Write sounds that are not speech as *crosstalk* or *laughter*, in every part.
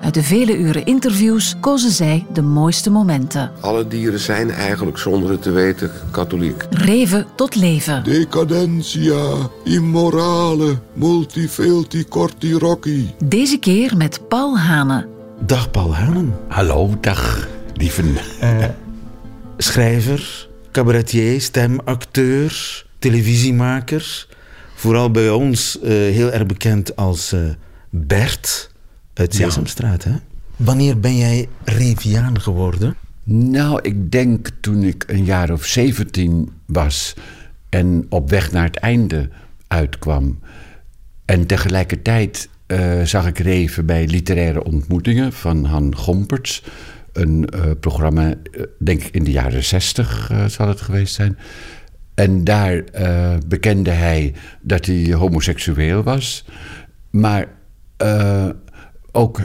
Uit de vele uren interviews kozen zij de mooiste momenten. Alle dieren zijn eigenlijk zonder het te weten katholiek. Reven tot leven. Decadentia, immorale, multifelti corti rocci. Deze keer met Paul Hane. Dag Paul Hanen. Hallo, dag, lieven. Schrijver, cabaretier, stemacteur, televisiemaker. Vooral bij ons eh, heel erg bekend als eh, Bert uit Sesamstraat. Hè? Wanneer ben jij Reviaan geworden? Nou, ik denk toen ik een jaar of 17 was en op weg naar het einde uitkwam. En tegelijkertijd eh, zag ik Reven bij literaire ontmoetingen van Han Gomperts. Een eh, programma, eh, denk ik in de jaren 60 zal het geweest zijn. En daar bekende hij dat hij homoseksueel was. Maar ook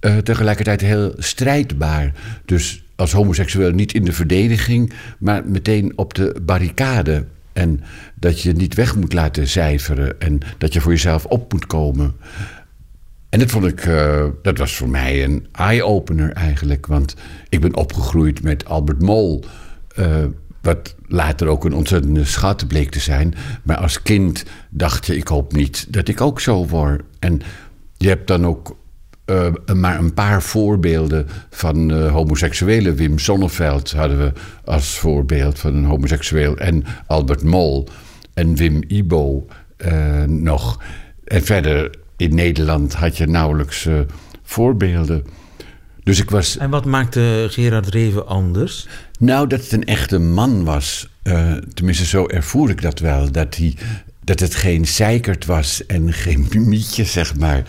eh, tegelijkertijd heel strijdbaar. Dus als homoseksueel niet in de verdediging, maar meteen op de barricade. En dat je niet weg moet laten cijferen en dat je voor jezelf op moet komen. En dat vond ik, eh, dat was voor mij een eye-opener eigenlijk. Want ik ben opgegroeid met Albert Mol. Uh, wat later ook een ontzettende schat bleek te zijn. Maar als kind dacht je, ik hoop niet dat ik ook zo word. En je hebt dan ook uh, maar een paar voorbeelden van uh, homoseksuele. Wim Sonneveld hadden we als voorbeeld van een homoseksueel. En Albert Mol en Wim Ibo uh, nog. En verder in Nederland had je nauwelijks voorbeelden. Dus ik was... En wat maakte Gerard Reven anders? Nou, dat het een echte man was. tenminste, zo ervoer ik dat wel. Dat, hij, dat het geen zeikert was en geen *laughs* mietje, zeg maar.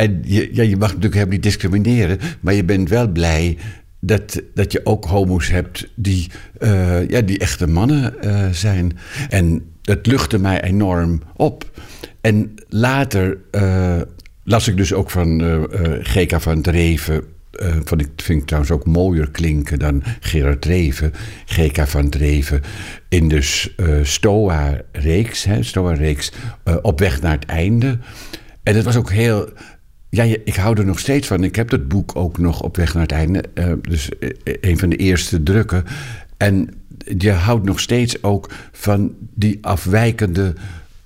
En je, ja, je mag natuurlijk helemaal niet discrimineren, maar je bent wel blij dat, dat je ook homo's hebt die, uh, ja, die echte mannen uh, zijn. En dat luchtte mij enorm op. En later uh, las ik dus ook van G.K. van Dreven. van, ik vind ik trouwens ook mooier klinken dan Gerard Dreven. G.K. van Dreven in de Stoa-reeks. Stoa-reeks Op weg naar het einde. En het was ook heel ja, ik hou er nog steeds van. Ik heb dat boek ook nog op weg naar het einde. Uh, dus uh, een van de eerste drukken. En je houdt nog steeds ook van die afwijkende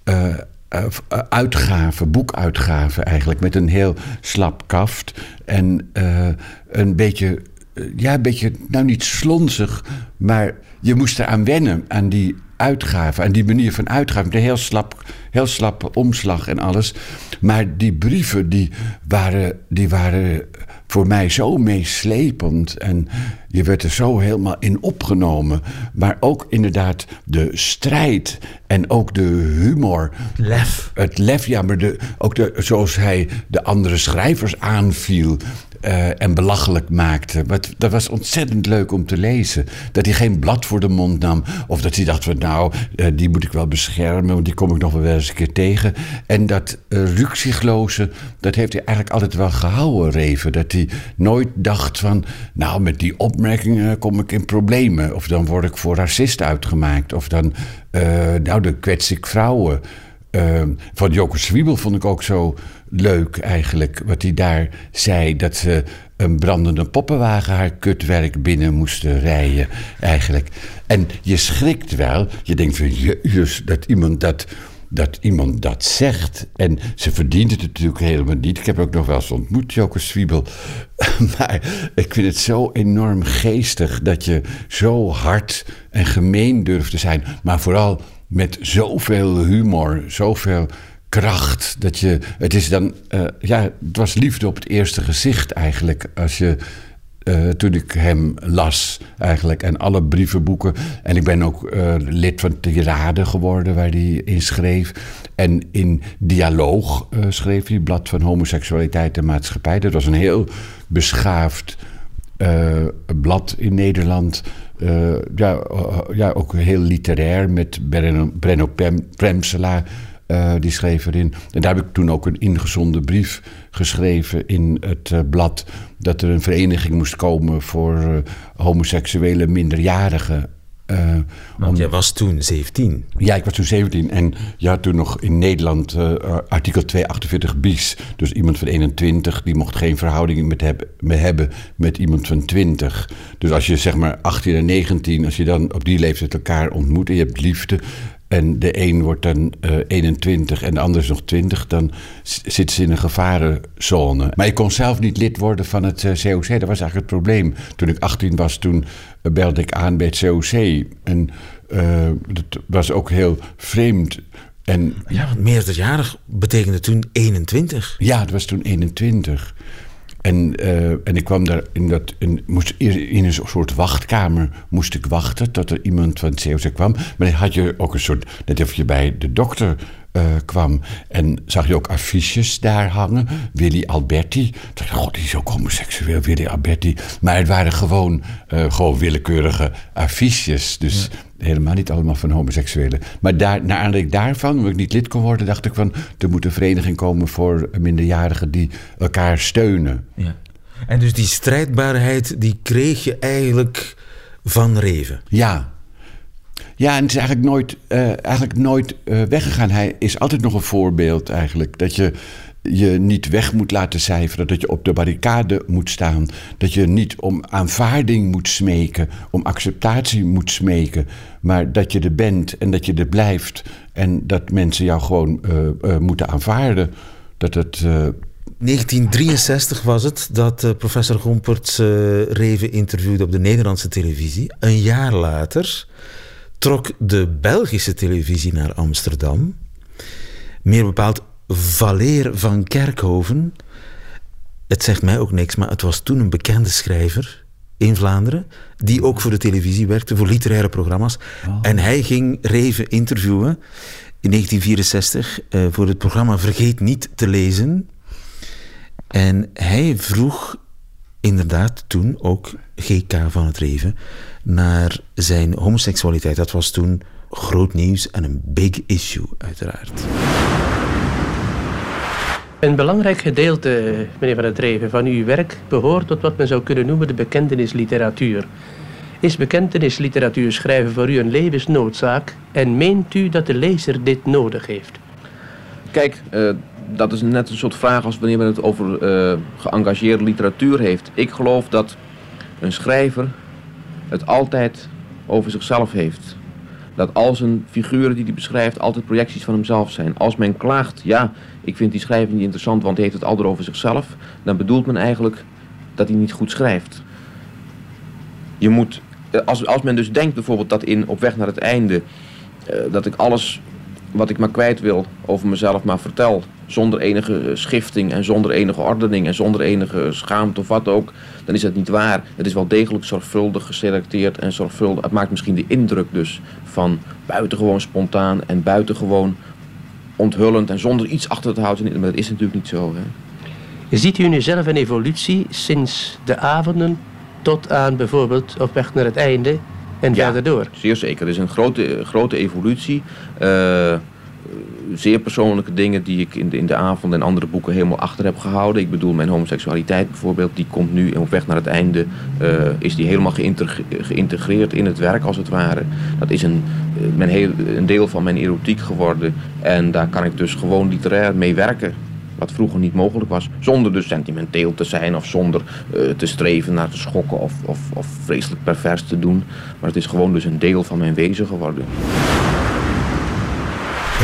uh, uitgaven, boekuitgaven eigenlijk. Met een heel slap kaft. En een beetje, ja, een beetje, nou niet slonzig, maar je moest eraan wennen, aan die uitgave, aan die manier van uitgaven. Een heel slap, heel slappe omslag en alles. Maar die brieven, die waren, die waren voor mij zo meeslepend. En je werd er zo helemaal in opgenomen. Maar ook inderdaad de strijd en ook de humor. Lef. Het lef, ja, maar de, ook de, zoals hij de andere schrijvers aanviel. Uh, en belachelijk maakte. Wat, dat was ontzettend leuk om te lezen. Dat hij geen blad voor de mond nam. Of dat hij dacht, nou, uh, die moet ik wel beschermen, want die kom ik nog wel eens een keer tegen. En dat uh, dat heeft hij eigenlijk altijd wel gehouden, Reven. Dat hij nooit dacht van, nou, met die opmerkingen kom ik in problemen. Of dan word ik voor racist uitgemaakt. Of dan, nou, dan kwets ik vrouwen. van Joker Zwiebel vond ik ook zo leuk eigenlijk. Wat hij daar zei, dat ze een brandende poppenwagen haar kutwerk binnen moesten rijden eigenlijk. En je schrikt wel. Je denkt van, jezus, dat iemand dat dat iemand dat zegt. En ze verdient het natuurlijk helemaal niet. Ik heb ook nog wel eens ontmoet, Joke Zwiebel. *laughs* maar ik vind het zo enorm geestig dat je zo hard en gemeen durft te zijn. Maar vooral met zoveel humor, zoveel kracht. Dat je, het is dan, uh, ja, het was liefde op het eerste gezicht eigenlijk. Als je uh, toen ik hem las eigenlijk. En alle brievenboeken. En ik ben ook uh, lid van Tirade geworden waar hij in schreef. En in Dialoog schreef hij, Blad van Homoseksualiteit en Maatschappij. Dat was een heel beschaafd blad in Nederland. ja, ja, ook heel literair met Brenno, Brenno Premsela uh, die schreef erin. En daar heb ik toen ook een ingezonden brief geschreven in het uh, blad. dat er een vereniging moest komen voor uh, homoseksuele minderjarigen. Want om... jij was toen 17. Ja, ik was toen 17. En je had toen nog in Nederland artikel 248 bis. Dus iemand van 21 die mocht geen verhouding met, heb, met hebben met iemand van 20. Dus als je zeg maar 18 en 19, als je dan op die leeftijd elkaar ontmoet en je hebt liefde, en de een wordt dan uh, eh, 21 en de ander is nog 20, dan zit ze in een gevarenzone. Maar ik kon zelf niet lid worden van het COC. Eh, dat was eigenlijk het probleem. Toen ik 18 was, toen belde ik aan bij het COC. En dat was ook heel vreemd. En, ja, want meerderjarig betekende toen 21. Ja, het was toen 21. En, uh, en ik kwam daar in, dat, in, moest, in een soort wachtkamer moest ik wachten tot er iemand van het COC kwam. Maar dan had je ook een soort, net of je bij de dokter uh, kwam. En zag je ook affiches daar hangen. Willy Alberti. Dacht god, die is ook homoseksueel, Willy Alberti. Maar het waren gewoon, uh, gewoon willekeurige affiches. Dus helemaal niet allemaal van homoseksuelen. Maar daar, naar aanleiding daarvan, omdat ik niet lid kon worden, dacht ik van... er moet een vereniging komen voor minderjarigen die elkaar steunen. Ja. En dus die strijdbaarheid, die kreeg je eigenlijk van Reven? Ja, ja, en het is eigenlijk nooit, uh, eigenlijk nooit uh, weggegaan. Hij is altijd nog een voorbeeld eigenlijk. Dat je je niet weg moet laten cijferen. Dat je op de barricade moet staan. Dat je niet om aanvaarding moet smeken. Om acceptatie moet smeken. Maar dat je er bent en dat je er blijft. En dat mensen jou gewoon uh, moeten aanvaarden. Dat het. 1963 was het dat professor Gompert Reven interviewde op de Nederlandse televisie. Een jaar later trok de Belgische televisie naar Amsterdam. Meer bepaald Valeer van Kerkhoven. Het zegt mij ook niks, maar het was toen een bekende schrijver in Vlaanderen, die ook voor de televisie werkte, voor literaire programma's. Oh. En hij ging Reven interviewen in 1964 uh, voor het programma Vergeet niet te lezen. En hij vroeg inderdaad toen ook GK van het Reven naar zijn homoseksualiteit. Dat was toen groot nieuws en een big issue, uiteraard. Een belangrijk gedeelte, meneer Van het Dreven, van uw werk behoort tot wat men zou kunnen noemen de bekentenisliteratuur. Is bekentenisliteratuur schrijven voor u een levensnoodzaak en meent u dat de lezer dit nodig heeft? Kijk, uh, dat is net een soort vraag als wanneer men het over uh, geëngageerde literatuur heeft. Ik geloof dat een schrijver het altijd over zichzelf heeft. Dat al zijn figuren die hij beschrijft altijd projecties van hemzelf zijn. Als men klaagt, ja, ik vind die schrijver niet interessant, want hij heeft het altijd over zichzelf, dan bedoelt men eigenlijk dat hij niet goed schrijft. Je moet, eh, als, als men dus denkt bijvoorbeeld dat in Op weg naar het einde, uh, dat ik alles wat ik maar kwijt wil over mezelf maar vertel. Zonder enige schifting en zonder enige ordening en zonder enige schaamte of wat ook. Dan is dat niet waar. Het is wel degelijk zorgvuldig geselecteerd en zorgvuldig. Het maakt misschien de indruk dus van buitengewoon spontaan en buitengewoon onthullend en zonder iets achter te houden. Maar dat is natuurlijk niet zo. Hè. Ziet u nu zelf een evolutie sinds de avonden tot aan bijvoorbeeld op weg naar het einde en ja, verder door? Zeer zeker. Er is een grote, grote evolutie. Uh, zeer persoonlijke dingen die ik in de, in de avond en andere boeken helemaal achter heb gehouden. Ik bedoel, mijn homoseksualiteit bijvoorbeeld, die komt nu op weg naar het einde, uh, is die helemaal geïntegreerd in het werk als het ware. Dat is een, eh, mijn heel, een deel van mijn erotiek geworden en daar kan ik dus gewoon literair mee werken. Wat vroeger niet mogelijk was. Zonder dus sentimenteel te zijn of zonder uh, te streven naar te schokken of, of, of vreselijk pervers te doen. Maar het is gewoon dus een deel van mijn wezen geworden.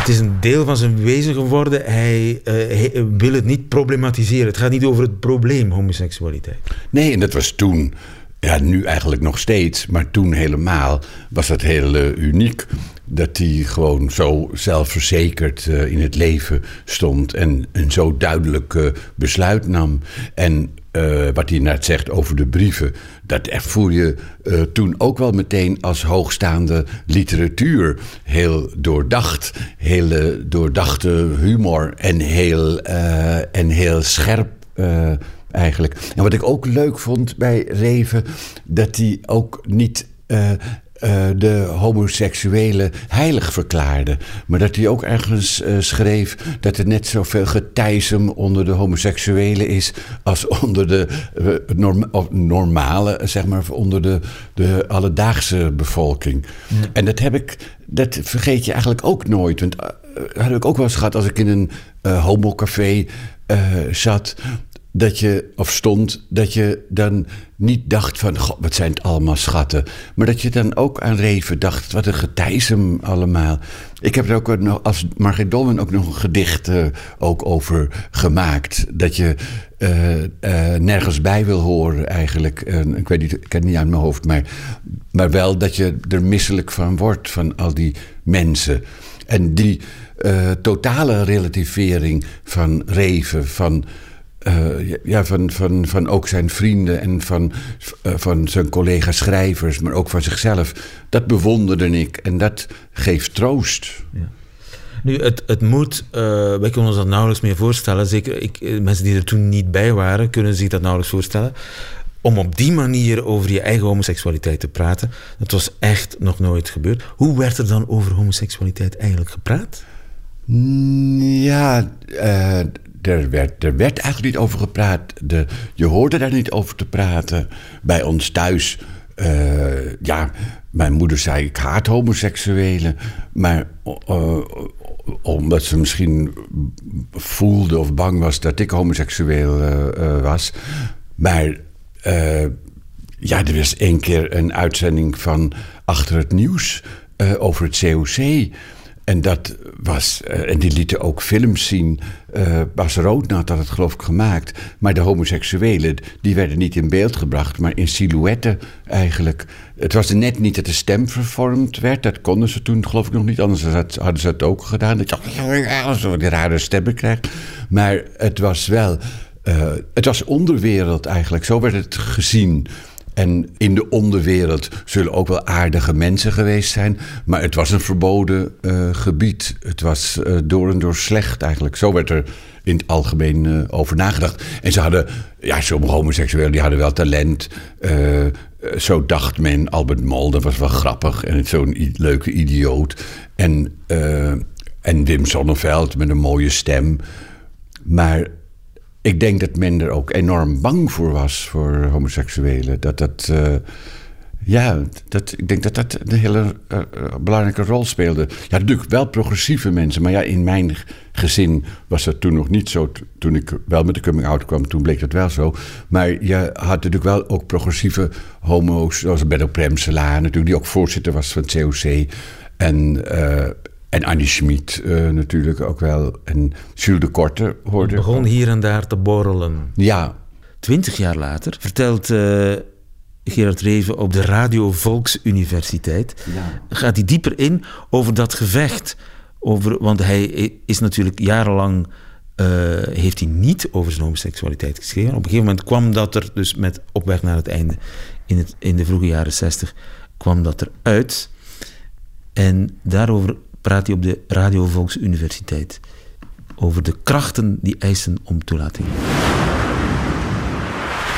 Het is een deel van zijn wezen geworden. Hij, eh, hij wil het niet problematiseren. Het gaat niet over het probleem homoseksualiteit. Nee, en dat was toen, ja, nu eigenlijk nog steeds, maar toen helemaal was dat heel eh, uniek. Dat hij gewoon zo zelfverzekerd eh, in het leven stond en een zo duidelijk eh, besluit nam. En eh, wat hij net zegt over de brieven, dat ervoer je eh, toen ook wel meteen als hoogstaande literatuur. Heel doordacht, hele doordachte humor en heel, eh, en heel scherp. eigenlijk. En wat ik ook leuk vond bij Reven, dat hij ook niet eh, de homoseksuelen heilig verklaarde. Maar dat hij ook ergens eh, schreef dat er net zoveel getijzem onder de homoseksuelen is als onder de eh, norm- normale, zeg maar, onder de, de alledaagse bevolking. En dat heb ik, dat vergeet je eigenlijk ook nooit. Want dat heb ik ook wel eens gehad als ik in een homocafé zat dat je, of stond, dat je dan niet dacht van, god, wat zijn het allemaal schatten. Maar dat je dan ook aan Reven dacht, wat een getijzem allemaal. Ik heb er ook nog, als Margit Dolman ook nog een gedicht eh, ook over gemaakt. Dat je eh, eh, nergens bij wil horen eigenlijk. Ik weet niet, ik ken het niet aan mijn hoofd, maar, maar wel dat je er misselijk van wordt, van al die mensen. En die totale relativering van Reven, van, eh, ja, van, van, van ook zijn vrienden en van, eh, van zijn collega schrijvers, maar ook van zichzelf, dat bewonderde ik en dat geeft troost. Nu, het, het moet, eh, wij kunnen ons dat nauwelijks meer voorstellen. Zeker ik, mensen die er toen niet bij waren, kunnen zich dat nauwelijks voorstellen. Om op die manier over je eigen homoseksualiteit te praten, dat was echt nog nooit gebeurd. Hoe werd er dan over homoseksualiteit eigenlijk gepraat? Mm, Ja, eh, er, werd, er werd eigenlijk niet over gepraat. De, je hoorde daar niet over te praten. Bij ons thuis, eh, ja, mijn moeder zei ik haat homoseksuelen. Maar omdat ze misschien voelde of bang was dat ik homoseksueel eh, eh, was. Maar ja, er was één keer een uitzending van Achter het Nieuws over het COC. En dat was, eh, en die lieten ook films zien. Eh, Bas Roodnat had het geloof ik gemaakt. Maar de homoseksuelen, die werden niet in beeld gebracht, maar in silhouetten eigenlijk. Het was net niet dat de stem vervormd werd. Dat konden ze toen geloof ik nog niet. Anders had- hadden ze het ook gedaan. Dat je zo die rare stemmen krijgt. Maar het was wel, eh, het was onderwereld eigenlijk. Zo werd het gezien. En in de onderwereld zullen ook wel aardige mensen geweest zijn. Maar het was een verboden eh, gebied. Het was eh, door en door slecht eigenlijk. Zo werd er in het algemeen eh, over nagedacht. En ze hadden, ja, sommige homoseksuelen die hadden wel talent. Zo dacht men, Albert Mol, dat was wel grappig. En zo'n leuke idioot. En, en Wim Sonneveld met een mooie stem. Maar ik denk dat men er ook enorm bang voor was, voor homoseksuelen. Dat dat. eh, ja, dat, ik denk dat dat een hele eh, eh, belangrijke rol speelde. Ja, natuurlijk wel progressieve mensen. Maar ja, in mijn gezin was dat toen nog niet zo. Toen ik wel met de coming-out kwam, toen bleek dat wel zo. Maar je had natuurlijk wel ook progressieve homo's. Zoals Benno Premselaar natuurlijk, die ook voorzitter was van het COC. En, en Annie Schmid eh, natuurlijk ook wel. En Jules de Korte hoorde Het begon hier en daar te borrelen. Ja, Twintig jaar later vertelt eh, Gerard Reven op de Radio Volksuniversiteit. Gaat hij dieper in over dat gevecht. Over, want hij is natuurlijk jarenlang. eh, heeft hij niet over zijn homoseksualiteit geschreven. Op een gegeven moment kwam dat er, dus met op weg naar het einde, in, het, in de vroege jaren zestig, kwam dat eruit. En daarover praat hij op de Radio Volksuniversiteit. Over de krachten die eisen om toelating.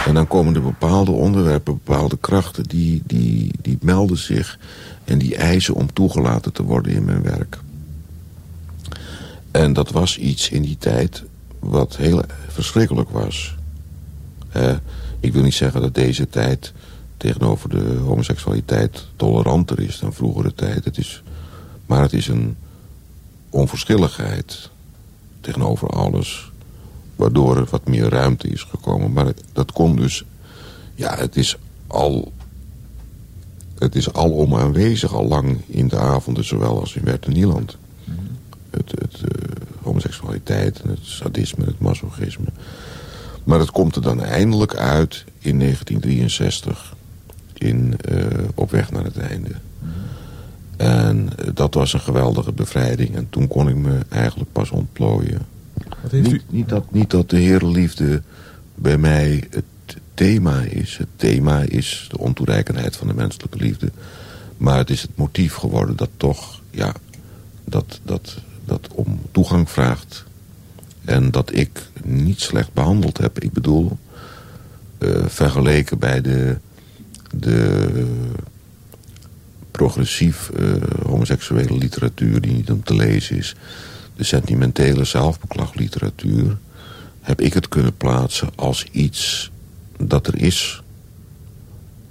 En dan komen er bepaalde onderwerpen, bepaalde krachten... die, die, die melden zich en die eisen om toegelaten te worden in mijn werk. En dat was iets in die tijd wat heel verschrikkelijk was. Ik wil niet zeggen dat deze tijd tegenover de homoseksualiteit toleranter is dan vroegere tijd. Het is, maar het is een onverschilligheid tegenover alles waardoor er wat meer ruimte is gekomen. Maar het- dat kon dus... Ja, het is al... Het is alom aanwezig, al lang in de avonden, zowel als in Wert en Nieland. Eh, homoseksualiteit en het sadisme het masochisme. Maar het komt er dan eindelijk uit in 1963 in uh, Op weg naar het einde. En dat was een geweldige bevrijding. En toen kon ik me eigenlijk pas ontplooien. Niet, u... niet, dat, niet dat de herenliefde bij mij het thema is. Het thema is de ontoereikendheid van de menselijke liefde. Maar het is het motief geworden dat toch, ja, dat, dat, dat om toegang vraagt. En dat ik niet slecht behandeld heb. Ik bedoel, uh, vergeleken bij de, de progressief uh, homoseksuele literatuur die niet om te lezen is. De sentimentele zelfbeklagliteratuur. Heb ik het kunnen plaatsen als iets dat er is.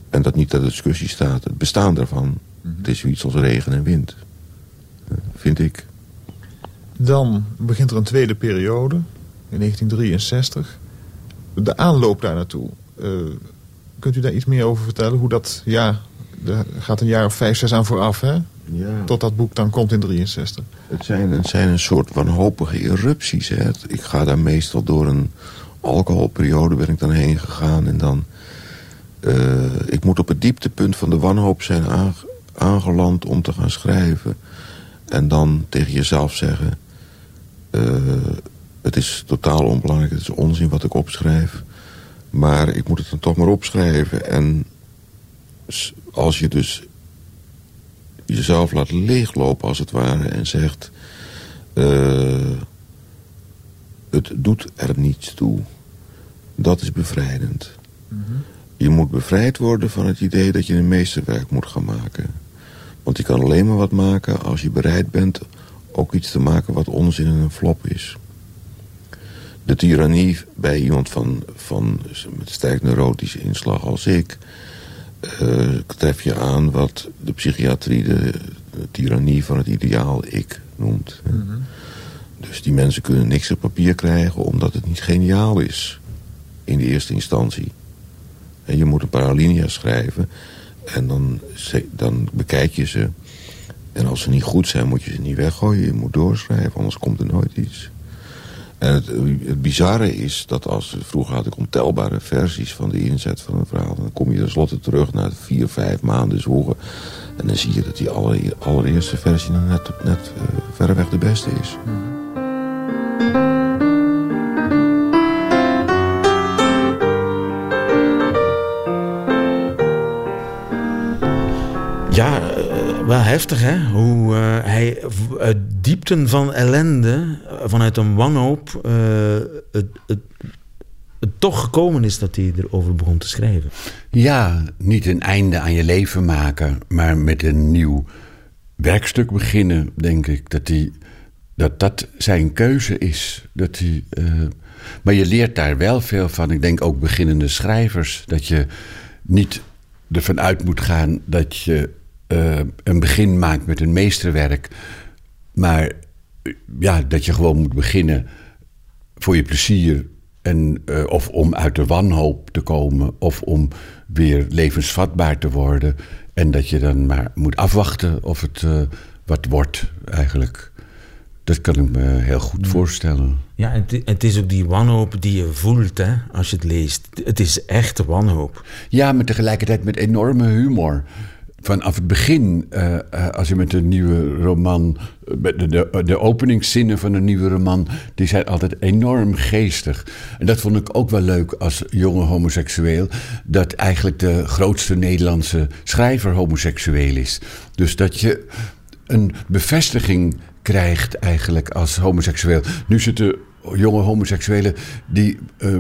En dat niet ter discussie staat. Het bestaan daarvan. Mhm. Het is zoiets als regen en wind. Uh, vind ik. Dan begint er een tweede periode. In 1963. De aanloop daar naartoe. Uh, kunt u daar iets meer over vertellen? Hoe dat, ja, er gaat een jaar of vijf, zes aan vooraf, hè? Ja. Tot dat boek dan komt in 63. Het zijn, het zijn een soort wanhopige erupties, hè? Ik ga daar meestal door een alcoholperiode ben ik dan heen gegaan. En dan... Uh, ik moet op het dieptepunt van de wanhoop zijn aangeland om te gaan schrijven. En dan tegen jezelf zeggen... Uh, het is totaal onbelangrijk, het is onzin wat ik opschrijf. Maar ik moet het dan toch maar opschrijven. En als je dus jezelf laat leeglopen als het ware en zegt... Uh, het doet er niets toe. Dat is bevrijdend. Je moet bevrijd worden van het idee dat je een meesterwerk moet gaan maken. Want je kan alleen maar wat maken als je bereid bent ook iets te maken wat onzin en een flop is. De tirannie bij iemand van, van met sterk neurotische inslag als ik... Uh, tref je aan wat de psychiatrie de, de tirannie van het ideaal ik noemt. Mm -hmm. Dus die mensen kunnen niks op papier krijgen omdat het niet geniaal is. In de eerste instantie. En je moet een paar alinea's schrijven. En dan, dan bekijk je ze. En als ze niet goed zijn moet je ze niet weggooien. Je moet doorschrijven, anders komt er nooit iets. En het, bizarre is dat als... Vroeger had ik ontelbare versies van de inzet van een verhaal. Dan kom je tenslotte terug na vier, vijf maanden zoeken. En dan zie je dat die allereerste versie net, net uh, verreweg de beste is. Ja, uh, wel heftig hè. Hoe uh, hij diepten van ellende, vanuit een wanhoop, uh, het, het, het, toch gekomen is dat hij erover begon te schrijven. Ja, niet een einde aan je leven maken, maar met een nieuw werkstuk beginnen, denk ik. Dat hij, dat, dat zijn keuze is. Dat hij, maar je leert daar wel veel van. Ik denk ook beginnende schrijvers. Dat je niet ervan uit moet gaan dat je uh, een begin maakt met een meesterwerk. Maar ja, dat je gewoon moet beginnen voor je plezier. En, uh, of om uit de wanhoop te komen. Of om weer levensvatbaar te worden. En dat je dan maar moet afwachten of het uh, wat wordt eigenlijk. Dat kan ik me heel goed voorstellen. Ja, het, het, is ook die wanhoop die je voelt hè, als je het leest. Het is echt wanhoop. Ja, maar tegelijkertijd met enorme humor vanaf het begin, uh, uh, als je met een nieuwe roman. De, de, de openingszinnen van een nieuwe roman. die zijn altijd enorm geestig. En dat vond ik ook wel leuk als jonge homoseksueel. dat eigenlijk de grootste Nederlandse schrijver homoseksueel is. Dus dat je een bevestiging krijgt eigenlijk als homoseksueel. Nu zitten jonge homoseksuelen die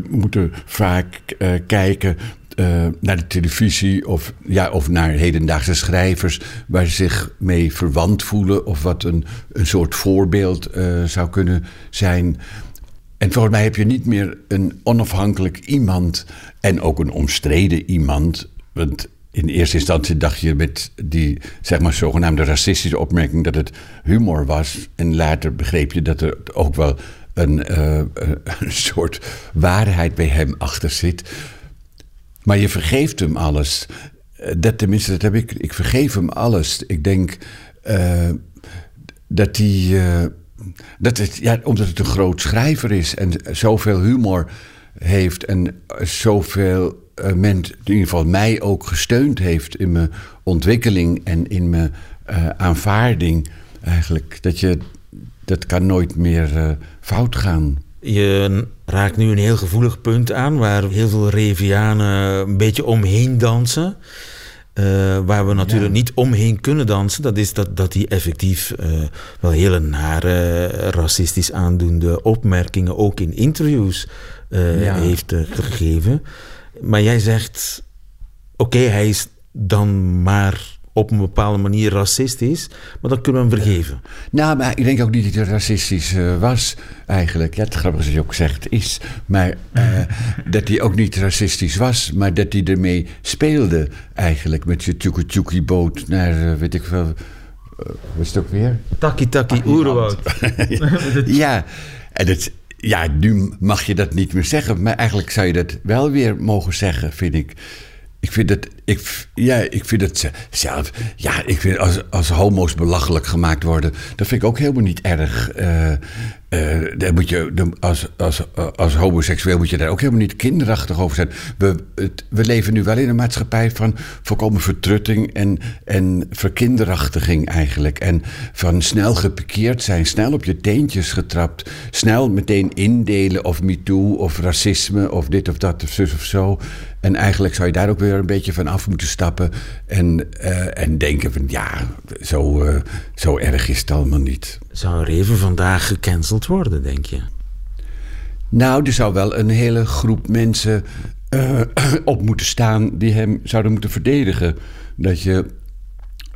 moeten vaak kijken uh, naar de televisie of, ja, of naar hedendaagse schrijvers waar ze zich mee verwant voelen of wat een, een soort voorbeeld uh, zou kunnen zijn. En volgens mij heb je niet meer een onafhankelijk iemand en ook een omstreden iemand. Want in eerste instantie dacht je met die zeg maar, zogenaamde racistische opmerking dat het humor was. En later begreep je dat er ook wel een, uh, *laughs* een soort waarheid bij hem achter zit. Maar je vergeeft hem alles. Eh, dat tenminste, dat heb ik. Ik vergeef hem alles. Ik denk uh, dat hij. Uh, Dat is, ja, omdat het een groot schrijver is en zoveel humor heeft en zoveel uh, in ieder geval mij ook gesteund heeft in mijn ontwikkeling en in mijn aanvaarding eigenlijk. Dat je, dat kan nooit meer fout gaan. Je raakt nu een heel gevoelig punt aan waar heel veel Revianen een beetje omheen dansen. Uh, waar we natuurlijk ja. niet omheen kunnen dansen, dat is dat, dat hij effectief uh, wel hele nare, racistisch aandoende opmerkingen ook in interviews uh, ja. heeft gegeven. Maar jij zegt, oké, okay, hij is dan maar op een bepaalde manier racistisch, maar dat kunnen we hem vergeven. Nou, maar ik denk ook niet dat hij racistisch uh, was, eigenlijk. Ja, het grappige is dat je ook zegt is, maar uh, *laughs* dat hij ook niet racistisch was, maar dat hij ermee speelde, eigenlijk, met je tjoekie boot naar, uh, weet ik veel, wat is het ook weer? Taki Taki Oerwoud. *laughs* ja, en het, ja, nu mag je dat niet meer zeggen, maar eigenlijk zou je dat wel weer mogen zeggen, vind ik. Ik vind het, ik, ja, ik vind het zelf, ja, ik vind als, als homo's belachelijk gemaakt worden, dat vind ik ook helemaal niet erg. Uh, uh, daar moet je, als, als, als homoseksueel moet je daar ook helemaal niet kinderachtig over zijn. We, we leven nu wel in een maatschappij van volkomen vertrutting en, en verkinderachtiging eigenlijk. En van snel gepikeerd zijn, snel op je teentjes getrapt, snel meteen indelen of MeToo of racisme of dit of dat of zus of zo. En eigenlijk zou je daar ook weer een beetje van af moeten stappen en, uh, en denken van ja, zo, uh, zo erg is het allemaal niet. Zou Reven vandaag gecanceld worden, denk je? Nou, er zou wel een hele groep mensen uh, *clears throat* op moeten staan die hem zouden moeten verdedigen. Dat je,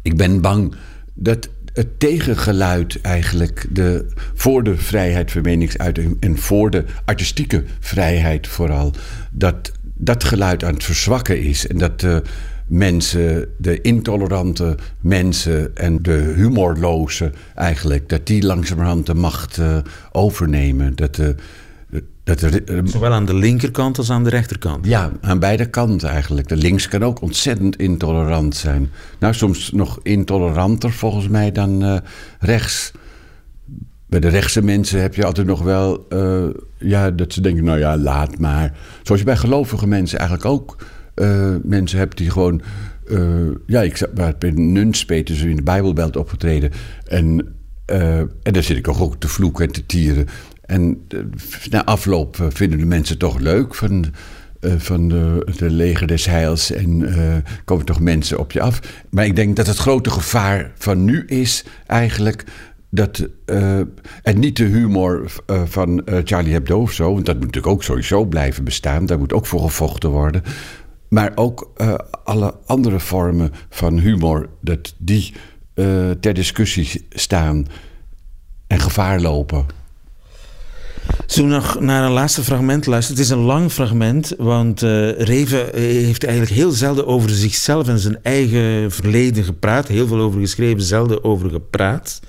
ik ben bang dat het tegengeluid eigenlijk de, voor de vrijheid van meningsuiting en voor de artistieke vrijheid vooral, dat dat geluid aan het verzwakken is. En dat de mensen, de intolerante mensen en de humorloze eigenlijk, dat die langzamerhand de macht uh, overnemen. Dat de, dat er, uh, Zowel aan de linkerkant als aan de rechterkant. Ja, aan beide kanten eigenlijk. De links kan ook ontzettend intolerant zijn. Nou, soms nog intoleranter volgens mij dan uh, rechts. Bij de rechtse mensen heb je altijd nog wel, uh, ja, dat ze denken, nou ja, laat maar. Zoals je bij gelovige mensen eigenlijk ook uh, mensen hebt die gewoon, uh, ja, ik ben zo in de Bijbelbelt opgetreden. En, en daar zit ik ook te vloeken en te tieren. En na afloop vinden de mensen toch leuk van van de, de, leger des heils en uh, komen toch mensen op je af. Maar ik denk dat het grote gevaar van nu is eigenlijk dat, uh, en niet de humor uh, van uh, Charlie Hebdo of zo, want dat moet natuurlijk ook sowieso blijven bestaan, daar moet ook voor gevochten worden. Maar ook alle andere vormen van humor, dat die ter discussie staan en gevaar lopen. Zullen we nog naar een laatste fragment luisteren? Het is een lang fragment, want uh, Reven heeft eigenlijk heel zelden over zichzelf en zijn eigen verleden gepraat. Heel veel over geschreven, zelden over gepraat.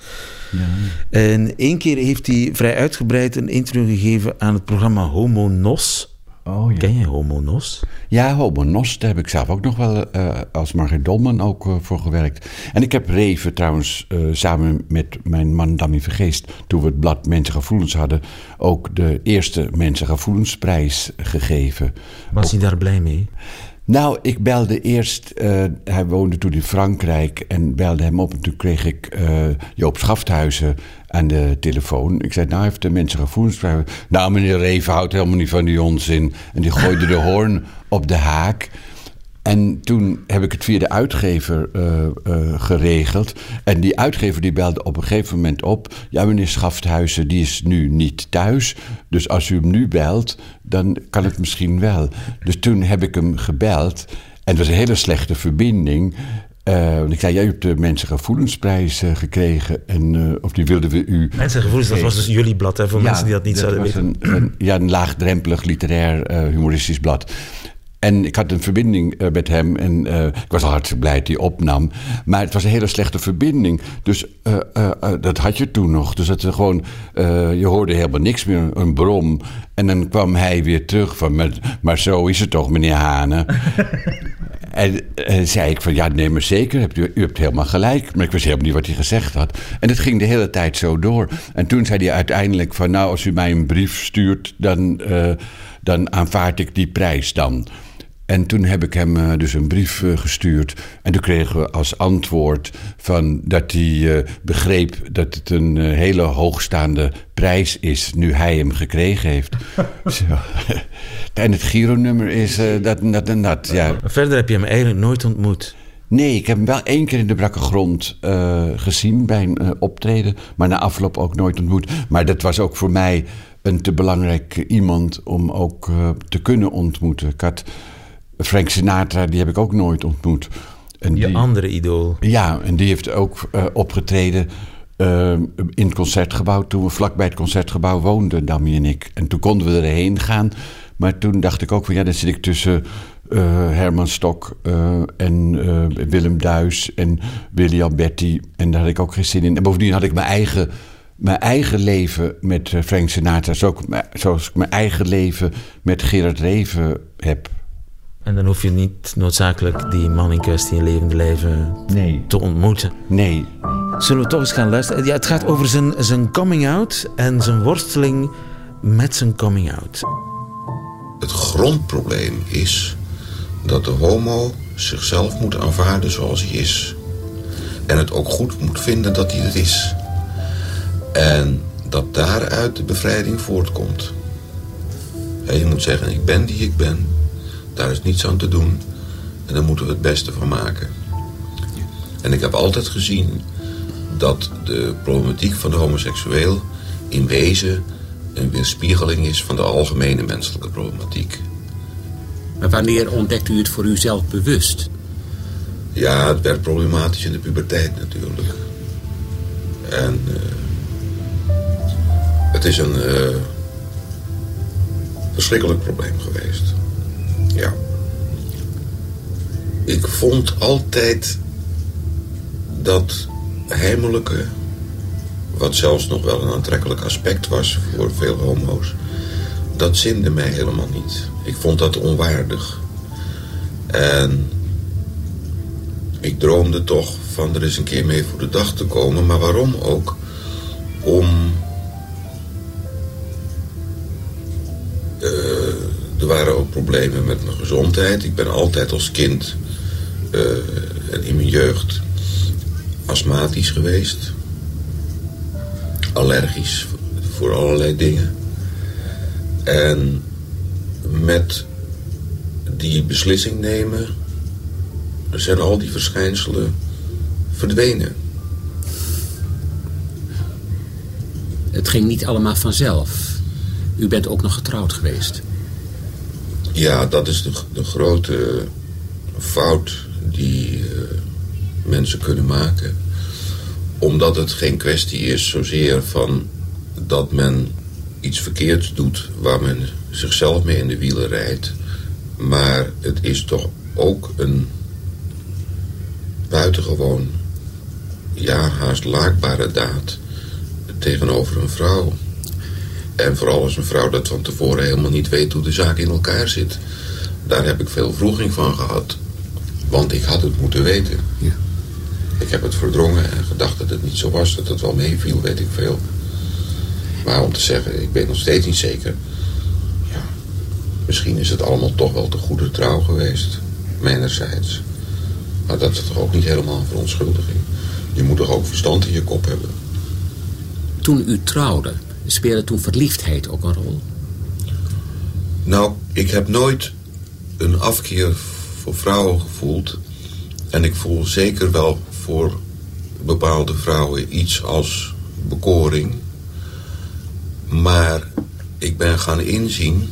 Ja. En één keer heeft hij vrij uitgebreid een interview gegeven aan het programma Homo Nos. Oh, ja. Ken je Homo Nos? Ja, Homo Nos, daar heb ik zelf ook nog wel uh, als Margriet Dolman ook uh, voor gewerkt. En ik heb Reven trouwens uh, samen met mijn man Dammy Vergeest... toen we het blad Mensengevoelens hadden... ook de eerste Mensengevoelensprijs gegeven. Was hij daar blij mee? Nou, ik belde eerst, uh, hij woonde toen in Frankrijk en belde hem op. En toen kreeg ik uh, Joop Schafthuizen aan de telefoon. Ik zei, nou heeft de mensen gevoelens. Nou, meneer Reven houdt helemaal niet van die onzin. En die gooide de *laughs* hoorn op de haak. En toen heb ik het via de uitgever uh, uh, geregeld. En die uitgever die belde op een gegeven moment op. Ja, meneer Schafthuizen, die is nu niet thuis. Dus als u hem nu belt, dan kan het misschien wel. Dus toen heb ik hem gebeld. En het was een hele slechte verbinding. Uh, want ik zei, jij hebt de Mensengevoelensprijs uh, gekregen. En, uh, of die wilden we u... Mensengevoelens, dat was dus jullie blad, hè, voor ja, mensen die dat niet dat zouden weten. Een, een, ja, een laagdrempelig literair humoristisch blad. En ik had een verbinding uh, met hem en uh, ik was al hartstikke blij dat hij opnam. Maar het was een hele slechte verbinding. Dus uh, dat had je toen nog. Dus dat gewoon, je hoorde helemaal niks meer, een brom. En dan kwam hij weer terug van, maar, maar zo is het toch, meneer Hane. *laughs* En eh, zei ik van, ja, nee, maar zeker, hebt u, u hebt helemaal gelijk. Maar ik wist helemaal niet wat hij gezegd had. En het ging de hele tijd zo door. En toen zei hij uiteindelijk van, nou, als u mij een brief stuurt... dan, eh, dan aanvaard ik die prijs dan. En toen heb ik hem eh, dus een brief eh, gestuurd. En toen kregen we als antwoord van dat hij eh, begreep dat het een hele hoogstaande prijs is nu hij hem gekregen heeft. *laughs* Zo. En het Giro-nummer is dat en dat en dat. Ja. Verder heb je hem eigenlijk nooit ontmoet. Nee, ik heb hem wel één keer in de brakke grond eh, gezien bij een optreden. Maar na afloop ook nooit ontmoet. Maar dat was ook voor mij een te belangrijk iemand om ook eh, te kunnen ontmoeten. Ik had Frank Sinatra, die heb ik ook nooit ontmoet. En Je die- andere idool. ja, en die heeft ook eh, opgetreden eh, in het concertgebouw. Toen we vlakbij het concertgebouw woonden, Dammy en ik. En toen konden we erheen gaan. Maar toen dacht ik ook van ja, dan zit ik tussen eh, Herman Stok en Willem Duis en Willy Alberti. En daar had ik ook geen zin in. En bovendien had ik mijn eigen, mijn eigen leven met Frank Sinatra. Zoals ik, mijn- zoals ik mijn eigen leven met Gerard Reven heb. En dan hoef je niet noodzakelijk die man in kwestie in levende leven Nee. te ontmoeten. Nee, Zullen we toch eens gaan luisteren? Ja, het gaat over zijn, zijn coming-out en zijn worsteling met zijn coming-out. Het grondprobleem is dat de homo zichzelf moet aanvaarden zoals hij is. En het ook goed moet vinden dat hij het is. En dat daaruit de bevrijding voortkomt. Ja, je moet zeggen, ik ben die ik ben. Daar is niets aan te doen. En daar moeten we het beste van maken. En ik heb altijd gezien dat de problematiek van de homoseksueel in wezen een weerspiegeling is van de algemene menselijke problematiek. Maar wanneer ontdekt u het voor uzelf bewust? Ja, het werd problematisch in de puberteit natuurlijk. En eh, het is een eh, verschrikkelijk probleem geweest. Ja. Ik vond altijd dat heimelijke, wat zelfs nog wel een aantrekkelijk aspect was voor veel homo's, dat zinde mij helemaal niet. Ik vond dat onwaardig. En ik droomde toch van er eens een keer mee voor de dag te komen. Maar waarom ook? Om... problemen met mijn gezondheid. Ik ben altijd als kind eh, en in mijn jeugd astmatisch geweest. Allergisch voor allerlei dingen. En met die beslissing nemen zijn al die verschijnselen verdwenen. Het ging niet allemaal vanzelf. U bent ook nog getrouwd geweest. Ja, dat is de, de grote fout die eh, mensen kunnen maken. Omdat het geen kwestie is zozeer van dat men iets verkeerds doet waar men zichzelf mee in de wielen rijdt. Maar het is toch ook een buitengewoon, ja, haast laakbare daad tegenover een vrouw. En vooral als een vrouw dat van tevoren helemaal niet weet hoe de zaak in elkaar zit. Daar heb ik veel vroeging van gehad. Want ik had het moeten weten. Ja. Ik heb het verdrongen en gedacht dat het niet zo was. Dat het wel meeviel, weet ik veel. Maar om te zeggen, ik ben nog steeds niet zeker. Ja, misschien is het allemaal toch wel te goede trouw geweest. Mijnerzijds. Maar dat is toch ook niet helemaal een verontschuldiging. Je moet toch ook verstand in je kop hebben. Toen u trouwde, speelde toen verliefdheid ook een rol? Nou, ik heb nooit een afkeer voor vrouwen gevoeld. En ik voel zeker wel voor bepaalde vrouwen iets als bekoring. Maar ik ben gaan inzien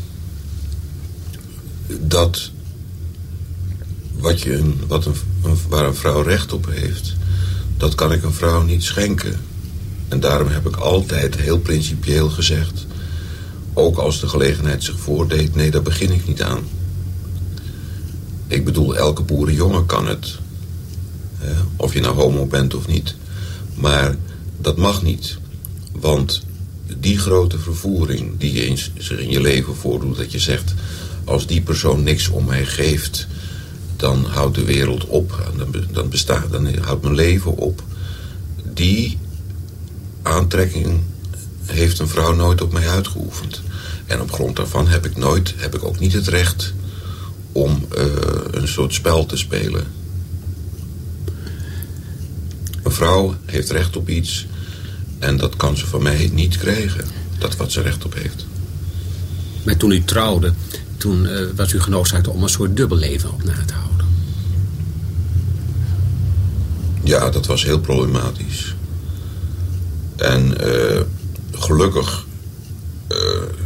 dat wat je een, wat een, waar een vrouw recht op heeft, dat kan ik een vrouw niet schenken. En daarom heb ik altijd heel principieel gezegd, ook als de gelegenheid zich voordeed, nee, daar begin ik niet aan. Ik bedoel, elke boerenjongen kan het. Of je nou homo bent of niet. Maar dat mag niet. Want die grote vervoering die je zich in je leven voordoet... dat je zegt, als die persoon niks om mij geeft... dan houdt de wereld op. Dan, dan, bestaat, dan houdt mijn leven op. Die aantrekking heeft een vrouw nooit op mij uitgeoefend. En op grond daarvan heb ik nooit, heb ik ook niet het recht om eh, een soort spel te spelen. Een vrouw heeft recht op iets en dat kan ze van mij niet krijgen. Dat wat ze recht op heeft. Maar toen u trouwde, toen eh, was u genoodzaakt om een soort dubbelleven op na te houden. Ja, dat was heel problematisch. En eh, gelukkig, eh,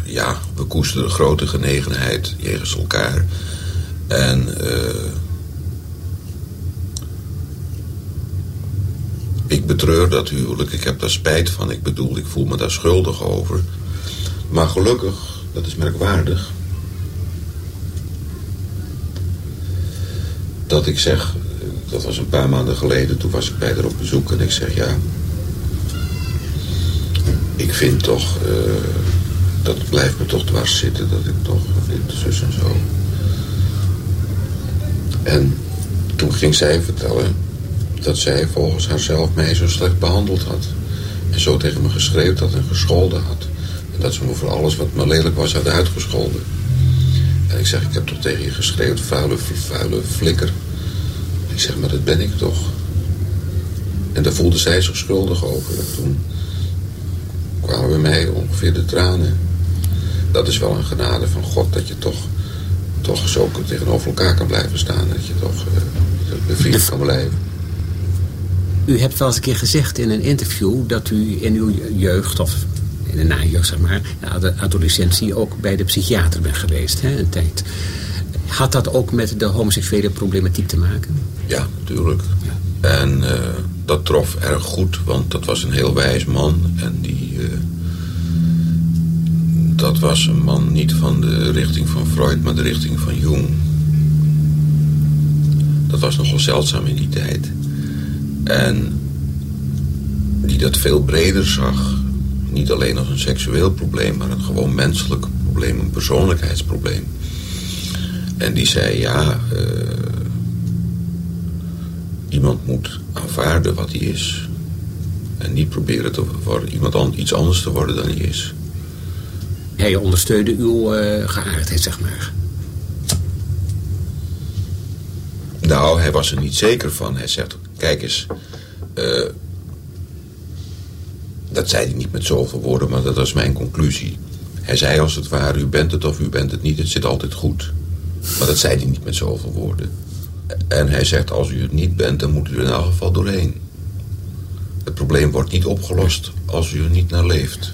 ja, we koesterden grote genegenheid jegens elkaar. En eh, ik betreur dat huwelijk. Ik heb daar spijt van. Ik bedoel, ik voel me daar schuldig over. Maar gelukkig, dat is merkwaardig. Dat ik zeg, dat was een paar maanden geleden, toen was ik bij haar op bezoek en ik zeg ja. Ik vind toch, eh, dat blijft me toch dwars zitten, dat ik toch dit, zus en zo. En toen ging zij vertellen dat zij volgens haarzelf mij zo slecht behandeld had. En zo tegen me geschreeuwd had en gescholden had. En dat ze me voor alles wat me lelijk was had uitgescholden. En ik zeg, ik heb toch tegen je geschreeuwd, vuile, vuile flikker. Ik zeg, maar dat ben ik toch. En daar voelde zij zich schuldig over. En toen kwamen bij mij ongeveer de tranen. Dat is wel een genade van God dat je toch, toch zo tegenover elkaar kan blijven staan. Dat je toch uh, bevriend kan blijven. U hebt wel eens een keer gezegd in een interview dat u in uw jeugd, of in de najeugd zeg maar, ja, de adolescentie ook bij de psychiater bent geweest, hè, een tijd. Had dat ook met de homoseksuele problematiek te maken? Ja, natuurlijk. Ja. En uh, dat trof erg goed, want dat was een heel wijs man. En die. Uh, dat was een man niet van de richting van Freud, maar de richting van Jung. Dat was nogal zeldzaam in die tijd. En die dat veel breder zag. Niet alleen als een seksueel probleem, maar een gewoon menselijk probleem, een persoonlijkheidsprobleem. En die zei, ja, uh, iemand moet aanvaarden wat hij is. En niet proberen te worden, iemand an, iets anders te worden dan hij is. Hij ondersteunde uw uh, geaardheid, zeg maar. Nou, hij was er niet zeker van. Hij zegt, kijk eens... Uh, dat zei hij niet met zoveel woorden, maar dat was mijn conclusie. Hij zei als het ware, u bent het of u bent het niet, het zit altijd goed. Maar dat zei hij niet met zoveel woorden. En hij zegt, als u het niet bent, dan moet u er in elk geval doorheen. Het probleem wordt niet opgelost als u er niet naar leeft.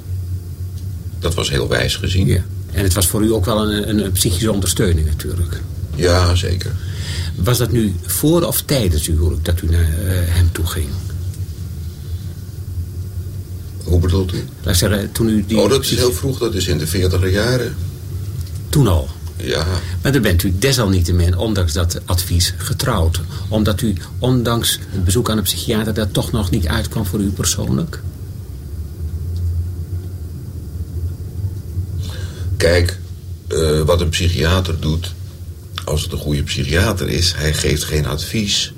Dat was heel wijs gezien. Ja. En het was voor u ook wel een, een, een psychische ondersteuning natuurlijk. Ja, zeker. Was dat nu voor of tijdens uw huwelijk dat u naar uh, hem toe ging? Hoe bedoelt u? Laat zeggen, toen u die... Oh, dat is heel vroeg, dat is in de veertiger jaren. Toen al? Ja. Maar dan bent u desalniettemin, ondanks dat advies, getrouwd. Omdat u, ondanks het bezoek aan een psychiater, dat toch nog niet uitkwam voor u persoonlijk? Kijk, uh, wat een psychiater doet, als het een goede psychiater is, hij geeft geen advies.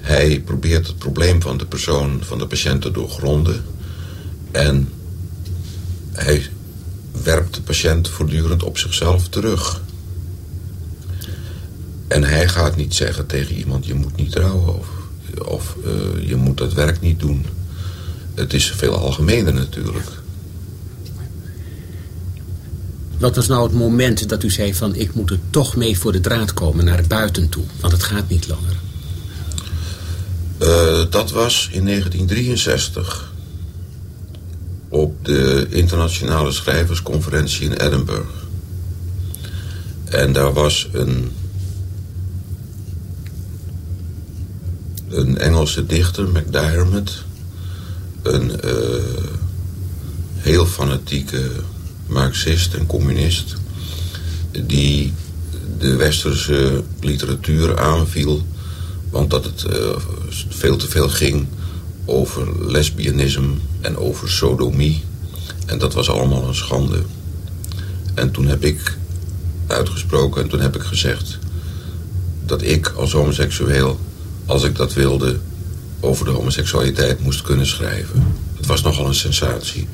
Hij probeert het probleem van de persoon, van de patiënt te doorgronden. En hij werpt de patiënt voortdurend op zichzelf terug. En hij gaat niet zeggen tegen iemand, je moet niet trouwen of, of uh, je moet dat werk niet doen. Het is veel algemener natuurlijk. Wat was nou het moment dat u zei van... ik moet er toch mee voor de draad komen naar buiten toe? Want het gaat niet langer. Uh, dat was in 1963. Op de internationale schrijversconferentie in Edinburgh. En daar was een... een Engelse dichter, MacDiarmid. Een uh, heel fanatieke marxist en communist... die de westerse literatuur aanviel... want dat het uh, veel te veel ging over lesbianisme en over sodomie. En dat was allemaal een schande. En toen heb ik uitgesproken en toen heb ik gezegd... dat ik als homoseksueel, als ik dat wilde, over de homoseksualiteit moest kunnen schrijven. Het was nogal een sensatie.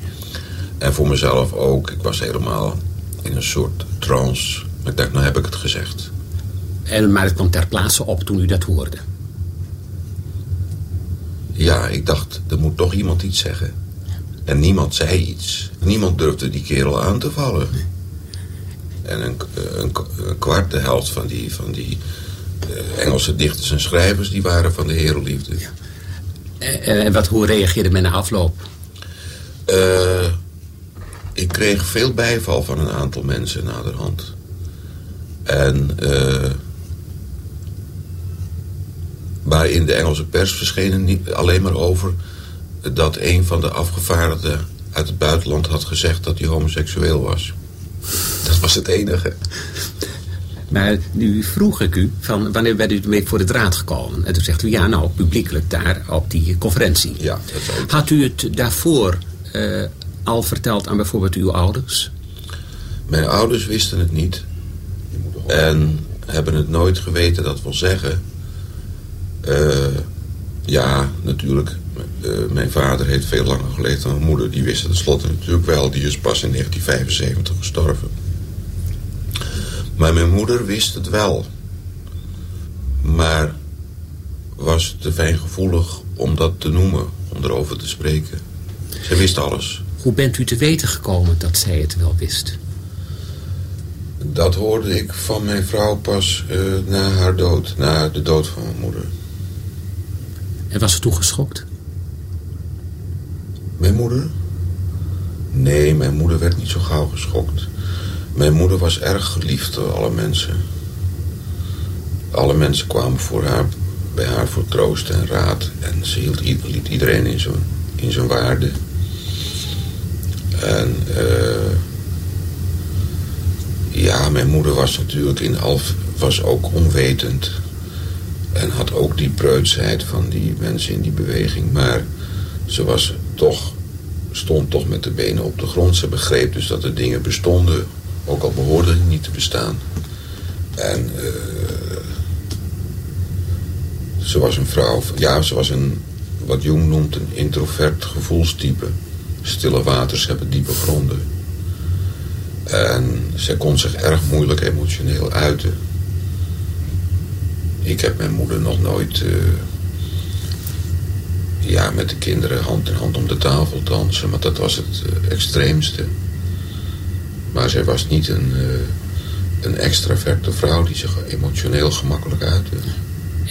En voor mezelf ook. Ik was helemaal in een soort trance. Ik dacht, nou heb ik het gezegd. En, maar het kwam ter plaatse op toen u dat hoorde. Ja, ik dacht, er moet toch iemand iets zeggen. En niemand zei iets. Niemand durfde die kerel aan te vallen. En een, een, een kwart, de helft van die, van die uh, Engelse dichters en schrijvers... die waren van de herenliefde. Ja. En, en wat, hoe reageerde men na afloop? Uh, ik kreeg veel bijval van een aantal mensen naderhand. En... Uh, maar in de Engelse pers verschenen niet alleen maar over... dat een van de afgevaardigden uit het buitenland had gezegd dat hij homoseksueel was. Dat was het enige. Maar nu vroeg ik u, van wanneer bent u ermee voor de draad gekomen? En toen zegt u, ja, nou, publiekelijk daar op die conferentie. Ja, dat Had u het daarvoor uh, al verteld aan bijvoorbeeld uw ouders? Mijn ouders wisten het niet. En hebben het nooit geweten, dat wil zeggen... Uh, ja, natuurlijk. Uh, mijn vader heeft veel langer geleefd dan mijn moeder. Die wist het tenslotte natuurlijk wel. Die is pas in 1975 gestorven. Maar mijn moeder wist het wel. Maar was te fijngevoelig om dat te noemen, om erover te spreken. Ze wist alles. Hoe bent u te weten gekomen dat zij het wel wist? Dat hoorde ik van mijn vrouw pas uh, na haar dood, na de dood van mijn moeder. En was ze toen geschokt? Mijn moeder? Nee, mijn moeder werd niet zo gauw geschokt. Mijn moeder was erg geliefd door alle mensen. Alle mensen kwamen voor haar, bij haar voor troost en raad. En ze hield liet iedereen in zijn, in waarde. En uh, ja, mijn moeder was natuurlijk in Alf was ook onwetend. En had ook die preutsheid van die mensen in die beweging. Maar ze was toch, stond toch met de benen op de grond. Ze begreep dus dat er dingen bestonden ook al behoorde hij niet te bestaan. En uh, ze was een vrouw, ja, ze was een, wat Jung noemt, een introvert gevoelstype. Stille waters hebben diepe gronden. En zij kon zich erg moeilijk emotioneel uiten. Ik heb mijn moeder nog nooit uh, ja, met de kinderen hand in hand om de tafel dansen. Maar dat was het uh, extreemste. Maar zij was niet een, uh, een extraverte vrouw die zich emotioneel gemakkelijk uitte.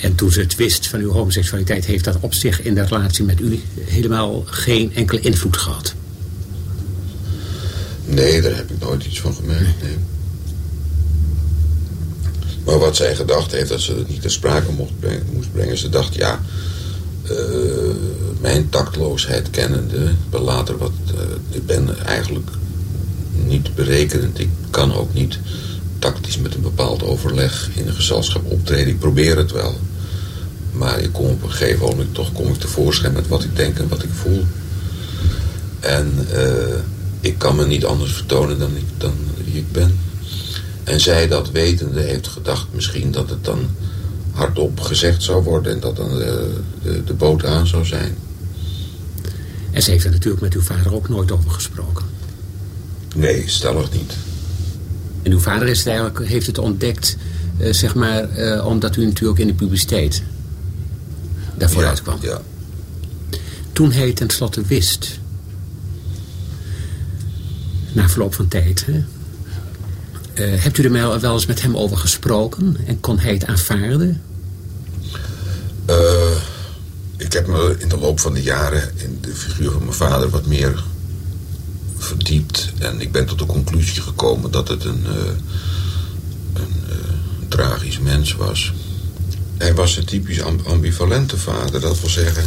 En toen ze het wist van uw homoseksualiteit... heeft dat op zich in de relatie met u helemaal geen enkele invloed gehad? Nee, daar heb ik nooit iets van gemerkt, nee. Maar wat zij gedacht heeft dat ze het niet ter sprake mocht brengen, moest brengen... ze dacht, ja, uh, mijn taktloosheid kennende... later wat, uh, ik ben eigenlijk niet berekenend. Ik kan ook niet tactisch met een bepaald overleg in een gezelschap optreden. Ik probeer het wel. Maar ik kom op een gegeven moment toch kom ik tevoorschijn met wat ik denk en wat ik voel. En uh, ik kan me niet anders vertonen dan, ik, dan wie ik ben. En zij dat wetende heeft gedacht misschien dat het dan hardop gezegd zou worden... en dat dan de, de, de boot aan zou zijn. En ze heeft er natuurlijk met uw vader ook nooit over gesproken. Nee, stellig niet. En uw vader is het eigenlijk, heeft het ontdekt, uh, zeg maar, uh, omdat u natuurlijk in de publiciteit daarvoor ja, uitkwam. Ja. Toen hij tenslotte wist, na verloop van tijd, hè, uh, hebt u er wel eens met hem over gesproken en kon hij het aanvaarden? ik heb me in de loop van de jaren in de figuur van mijn vader wat meer verdiept. En ik ben tot de conclusie gekomen dat het een, uh, een tragisch mens was. Hij was een typisch ambivalente vader. Dat wil zeggen,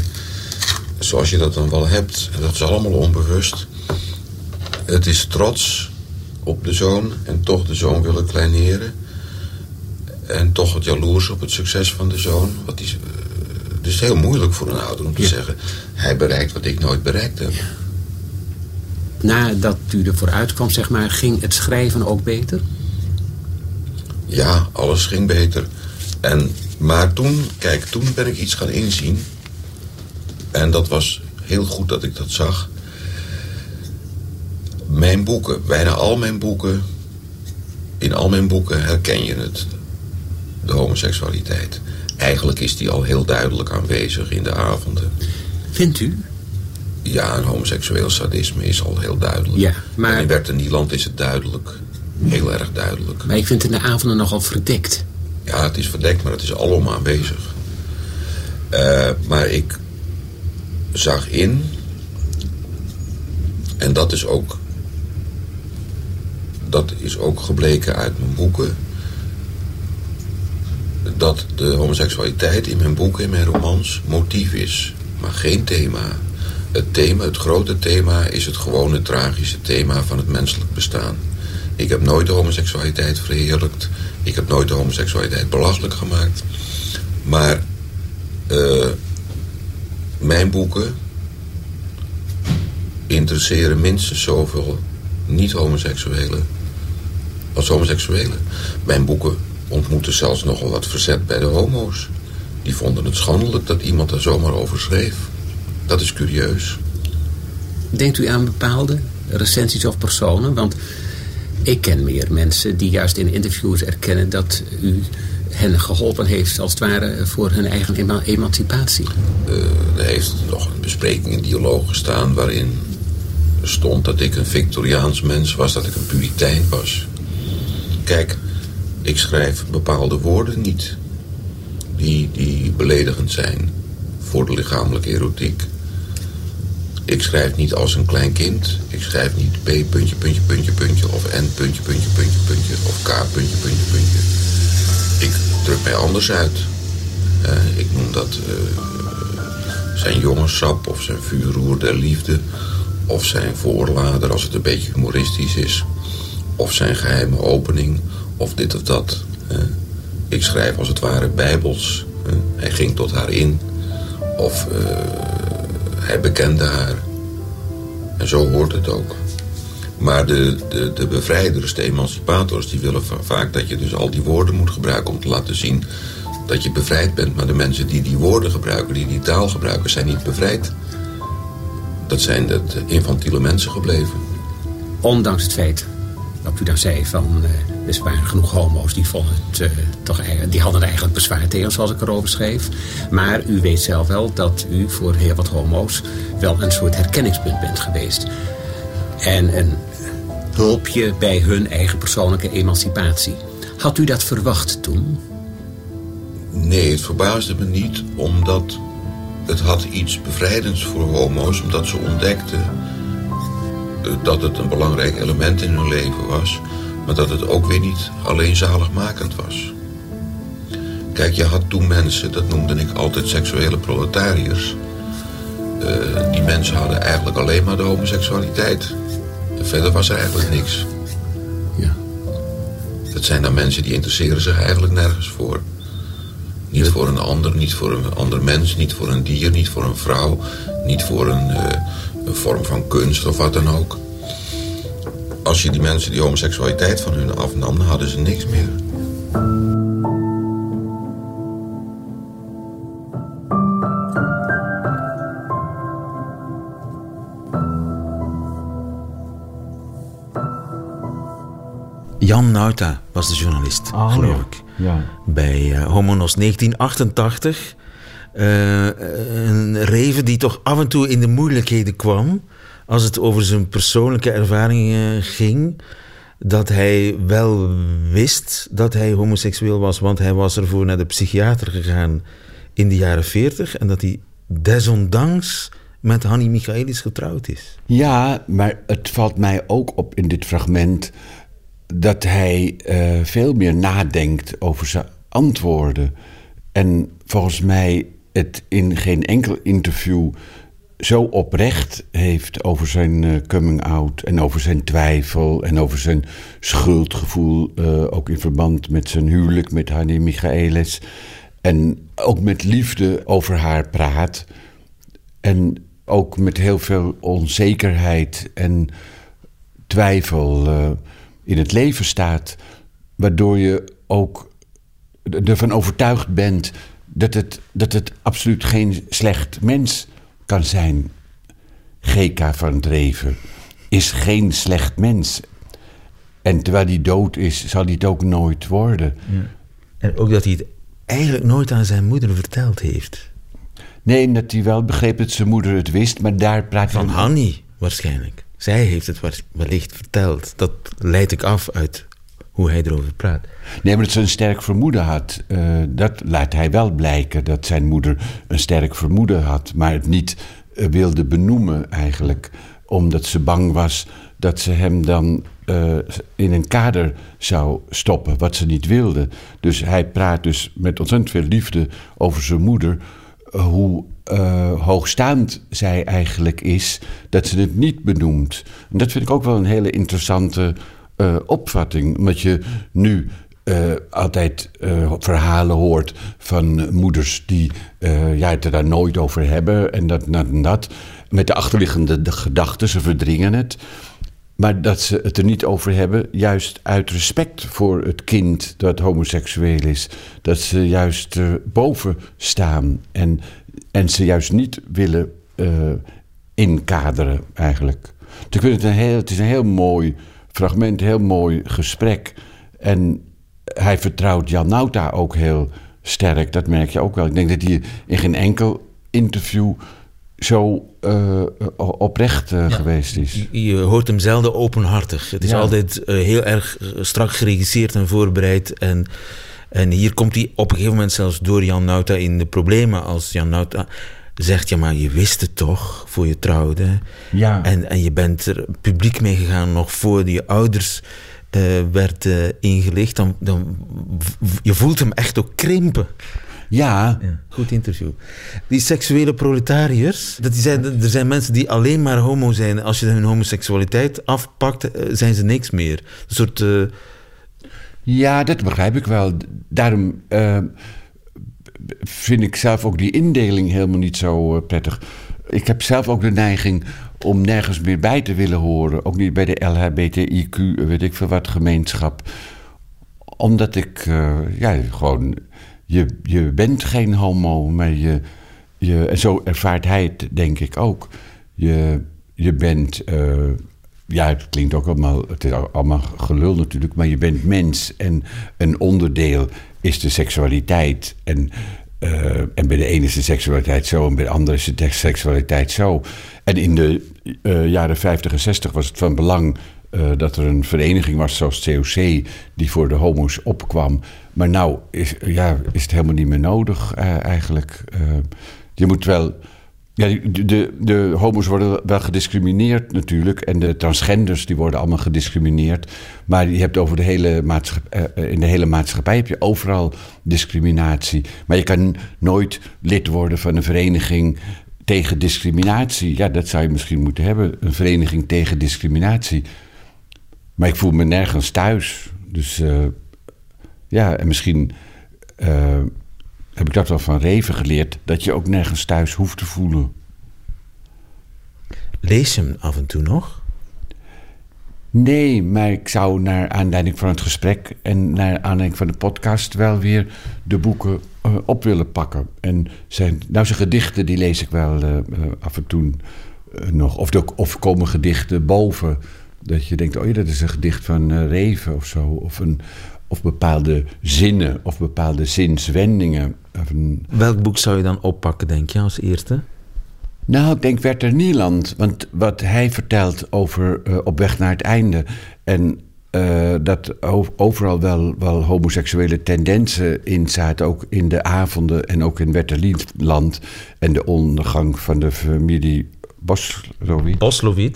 zoals je dat dan wel hebt. En dat is allemaal onbewust. Het is trots op de zoon en toch de zoon willen kleineren. En toch het jaloers op het succes van de zoon. Wat die, het is heel moeilijk voor een ouder om te ja. zeggen... hij bereikt wat ik nooit bereikt heb. Ja nadat u ervoor uitkwam, zeg maar, ging het schrijven ook beter? Ja, alles ging beter. En, maar toen, kijk, toen ben ik iets gaan inzien. En dat was heel goed dat ik dat zag. Mijn boeken, bijna al mijn boeken... in al mijn boeken herken je het. De homoseksualiteit. Eigenlijk is die al heel duidelijk aanwezig in de avonden. Vindt u? Ja, een homoseksueel sadisme is al heel duidelijk. Ja, maar- En in Bert en Nieland is het duidelijk. Heel erg duidelijk. Maar ik vind het in de avonden nogal verdekt. Ja, het is verdekt, maar het is alom aanwezig. Eh, maar ik zag in... En dat is ook... Dat is ook gebleken uit mijn boeken... Dat de homoseksualiteit in mijn boeken, in mijn romans, motief is. Maar geen thema. Het thema, het grote thema, is het gewone tragische thema van het menselijk bestaan. Ik heb nooit de homoseksualiteit verheerlijkt. Ik heb nooit de homoseksualiteit belachelijk gemaakt. Maar eh, mijn boeken interesseren minstens zoveel niet-homoseksuelen als homoseksuelen. Mijn boeken ontmoeten zelfs nogal wat verzet bij de homo's. Die vonden het schandelijk dat iemand er zomaar over schreef. Dat is curieus. Denkt u aan bepaalde recensies of personen? Want ik ken meer mensen die juist in interviews erkennen dat u hen geholpen heeft, als het ware, voor hun eigen ema- emancipatie. Eh, er heeft nog een bespreking in Dialoog gestaan waarin stond dat ik een Victoriaans mens was, dat ik een puritein was. Kijk, ik schrijf bepaalde woorden niet die, die beledigend zijn voor de lichamelijke erotiek. Ik schrijf niet als een klein kind. Ik schrijf niet P puntje, puntje, puntje, puntje. Of N puntje, puntje, puntje, puntje. Of K puntje, puntje, puntje. Ik druk mij anders uit. Eh, ik noem dat eh, zijn jongenssap of zijn vuurroer der liefde. Of zijn voorlader als het een beetje humoristisch is. Of zijn geheime opening. Of dit of dat. eh. ik schrijf als het ware bijbels. eh. hij ging tot haar in. Of eh, hij bekende haar. En zo hoort het ook. Maar de, de, de bevrijders, de emancipators, die willen va- vaak dat je dus al die woorden moet gebruiken om te laten zien dat je bevrijd bent. Maar de mensen die die woorden gebruiken, die die taal gebruiken, zijn niet bevrijd. Dat zijn de infantiele mensen gebleven. Ondanks het feit dat u daar zei van... eh, er waren genoeg homo's die, vonden het, eh, toch, die hadden er eigenlijk bezwaar tegen, zoals ik erover schreef. Maar u weet zelf wel dat u voor heel wat homo's... wel een soort herkenningspunt bent geweest. En een hulpje bij hun eigen persoonlijke emancipatie. Had u dat verwacht toen? Nee, het verbaasde me niet, omdat het had iets bevrijdends voor homo's, omdat ze ontdekten dat het een belangrijk element in hun leven was, maar dat het ook weer niet alleen zaligmakend was. Kijk, je had toen mensen, dat noemde ik altijd seksuele proletariërs. Eh, die mensen hadden eigenlijk alleen maar de homoseksualiteit. En verder was er eigenlijk niks. Ja. Dat zijn dan mensen die interesseren zich eigenlijk nergens voor. Niet voor een ander, niet voor een ander mens, niet voor een dier, niet voor een vrouw, niet voor een, eh, een vorm van kunst of wat dan ook. Als je die mensen die homoseksualiteit van hun afnam, dan hadden ze niks meer. Jan Nauta was de journalist, Ah, geloof ja. ik. Ja. Bij eh, Homonos 1988. Eh, een reven die toch af en toe in de moeilijkheden kwam. Als het over zijn persoonlijke ervaringen ging. Dat hij wel wist dat hij homoseksueel was. Want hij was ervoor naar de psychiater gegaan in de jaren 40. En dat hij desondanks met Hanni Michaelis getrouwd is. Ja, maar het valt mij ook op in dit fragment dat hij eh, veel meer nadenkt over zijn antwoorden. En volgens mij het in geen enkel interview zo oprecht heeft over zijn eh, coming out en over zijn twijfel en over zijn schuldgevoel, eh, ook in verband met zijn huwelijk met Hanni Michaelis. En ook met liefde over haar praat. En ook met heel veel onzekerheid en twijfel eh, in het leven staat. Waardoor je ook ervan overtuigd bent dat het, dat het absoluut geen slecht mens kan zijn. GK van Dreven is geen slecht mens. En terwijl hij dood is, zal hij het ook nooit worden. Ja. En ook dat hij het eigenlijk nooit aan zijn moeder verteld heeft. Nee, dat hij wel begreep dat zijn moeder het wist, maar daar praat Van hij... Hanny, waarschijnlijk. Zij heeft het wellicht verteld. Dat leid ik af uit hoe hij erover praat. Nee, maar dat ze een sterk vermoeden had. eh, dat laat hij wel blijken, dat zijn moeder een sterk vermoeden had. Maar het niet eh, wilde benoemen eigenlijk. Omdat ze bang was dat ze hem dan eh, in een kader zou stoppen. Wat ze niet wilde. Dus hij praat dus met ontzettend veel liefde over zijn moeder. hoe hoogstaand zij eigenlijk is, dat ze het niet benoemt. En dat vind ik ook wel een hele interessante eh, opvatting. Omdat je nu eh, altijd eh, verhalen hoort van moeders die ja, het er daar nooit over hebben en dat, dat en dat. Met de achterliggende de gedachten, ze verdringen het. Maar dat ze het er niet over hebben, juist uit respect voor het kind dat homoseksueel is. Dat ze juist boven staan en, en ze juist niet willen inkaderen eigenlijk. Ik vind het, een heel, het is een heel mooi fragment, heel mooi gesprek. En hij vertrouwt Jan Nauta ook heel sterk, dat merk je ook wel. Ik denk dat hij in geen enkel interview zo eh, oprecht eh, geweest is. Je, je hoort hem zelden openhartig. Het is Ja. altijd eh, heel erg strak geregisseerd en voorbereid. En, en hier komt hij op een gegeven moment zelfs door Jan Nauta in de problemen. Als Jan Nauta zegt, ja maar je wist het toch voor je trouwde. Ja. En, en je bent er publiek mee gegaan nog voor je ouders eh werd ingelicht. Dan, dan, je voelt hem echt ook krimpen. Ja. Goed interview. Die seksuele proletariërs, dat die zijn, er zijn mensen die alleen maar homo zijn. Als je hun homoseksualiteit afpakt, eh, zijn ze niks meer. Een soort... eh, Ja, dat begrijp ik wel. Daarom vind ik zelf ook die indeling helemaal niet zo eh, prettig. Ik heb zelf ook de neiging om nergens meer bij te willen horen. Ook niet bij de LHBTIQ, weet ik veel wat, gemeenschap. Omdat ik, eh, ja, gewoon... Je, je bent geen homo, maar je, je... En zo ervaart hij het, denk ik ook. Je, je bent... eh, ja, het klinkt ook allemaal, het is allemaal gelul natuurlijk, maar je bent mens en een onderdeel is de seksualiteit. En, eh, en bij de ene is de seksualiteit zo en bij de andere is de seksualiteit zo. En in de eh, jaren 50 en 60 was het van belang eh, dat er een vereniging was zoals COC die voor de homo's opkwam. Maar nou is, ja, is het helemaal niet meer nodig eigenlijk. Je moet wel ja, de, de, homo's worden wel gediscrimineerd natuurlijk. En de transgenders die worden allemaal gediscrimineerd. Maar je hebt over de hele maatschappij, in de hele maatschappij heb je overal discriminatie. Maar je kan nooit lid worden van een vereniging tegen discriminatie. Ja, dat zou je misschien moeten hebben. Een vereniging tegen discriminatie. Maar ik voel me nergens thuis. Dus eh, ja, en misschien eh, heb ik dat wel van Reven geleerd, dat je ook nergens thuis hoeft te voelen. lees je hem af en toe nog? Nee, maar ik zou naar aanleiding van het gesprek en naar aanleiding van de podcast wel weer de boeken eh, op willen pakken. En zijn, nou, zijn gedichten, die lees ik wel eh, eh, af en toe nog. Of, de, of komen gedichten boven. Dat je denkt, oh ja, dat is een gedicht van Reven of zo. Of, een, of bepaalde zinnen of bepaalde zinswendingen. Welk boek zou je dan oppakken, denk je, als eerste? Nou, ik denk Werther Nieland. Want wat hij vertelt over eh, Op weg naar het einde... en eh, dat overal wel, wel homoseksuele tendensen in zaten... ook in de avonden en ook in Werther Nieland... en de ondergang van de familie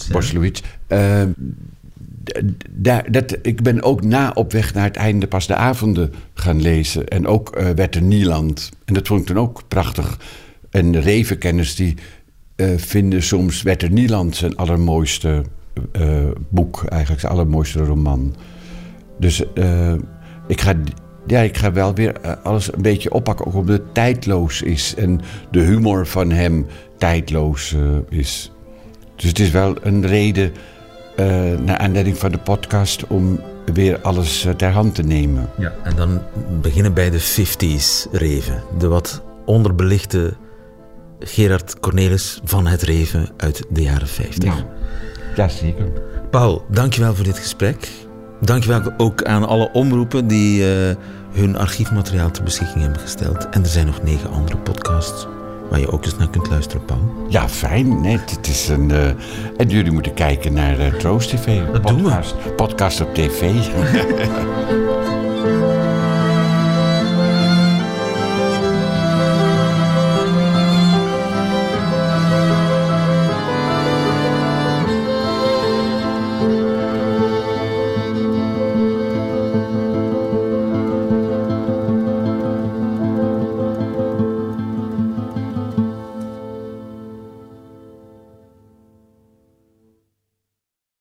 ja. Boslowitz. Dat, ik ben ook na op weg naar het einde pas de avonden gaan lezen. En ook eh Werther Nieland. En dat vond ik toen ook prachtig. En de die eh, vinden soms Werther Nieland zijn allermooiste eh, boek. Eigenlijk zijn allermooiste roman. Dus ik, ga, ja, ik ga wel weer alles een beetje oppakken. Ook omdat het tijdloos is. En de humor van hem tijdloos is. Dus het is wel een reden, naar aanleiding van de podcast, om weer alles eh, ter hand te nemen. Ja. En dan beginnen bij de 50s Reven. De wat onderbelichte Gerard Cornelis van het Reven uit de jaren 50. Ja, ja zeker. Paul, dankjewel voor dit gesprek. Dankjewel ook aan alle omroepen die uh, hun archiefmateriaal ter beschikking hebben gesteld. En er zijn nog negen andere podcasts waar je ook eens naar kunt luisteren, Paul. Ja, fijn. Nee, het is een, uh, en jullie moeten kijken naar uh, Troost TV. Dat podcast, doen we. Podcast op tv. *laughs*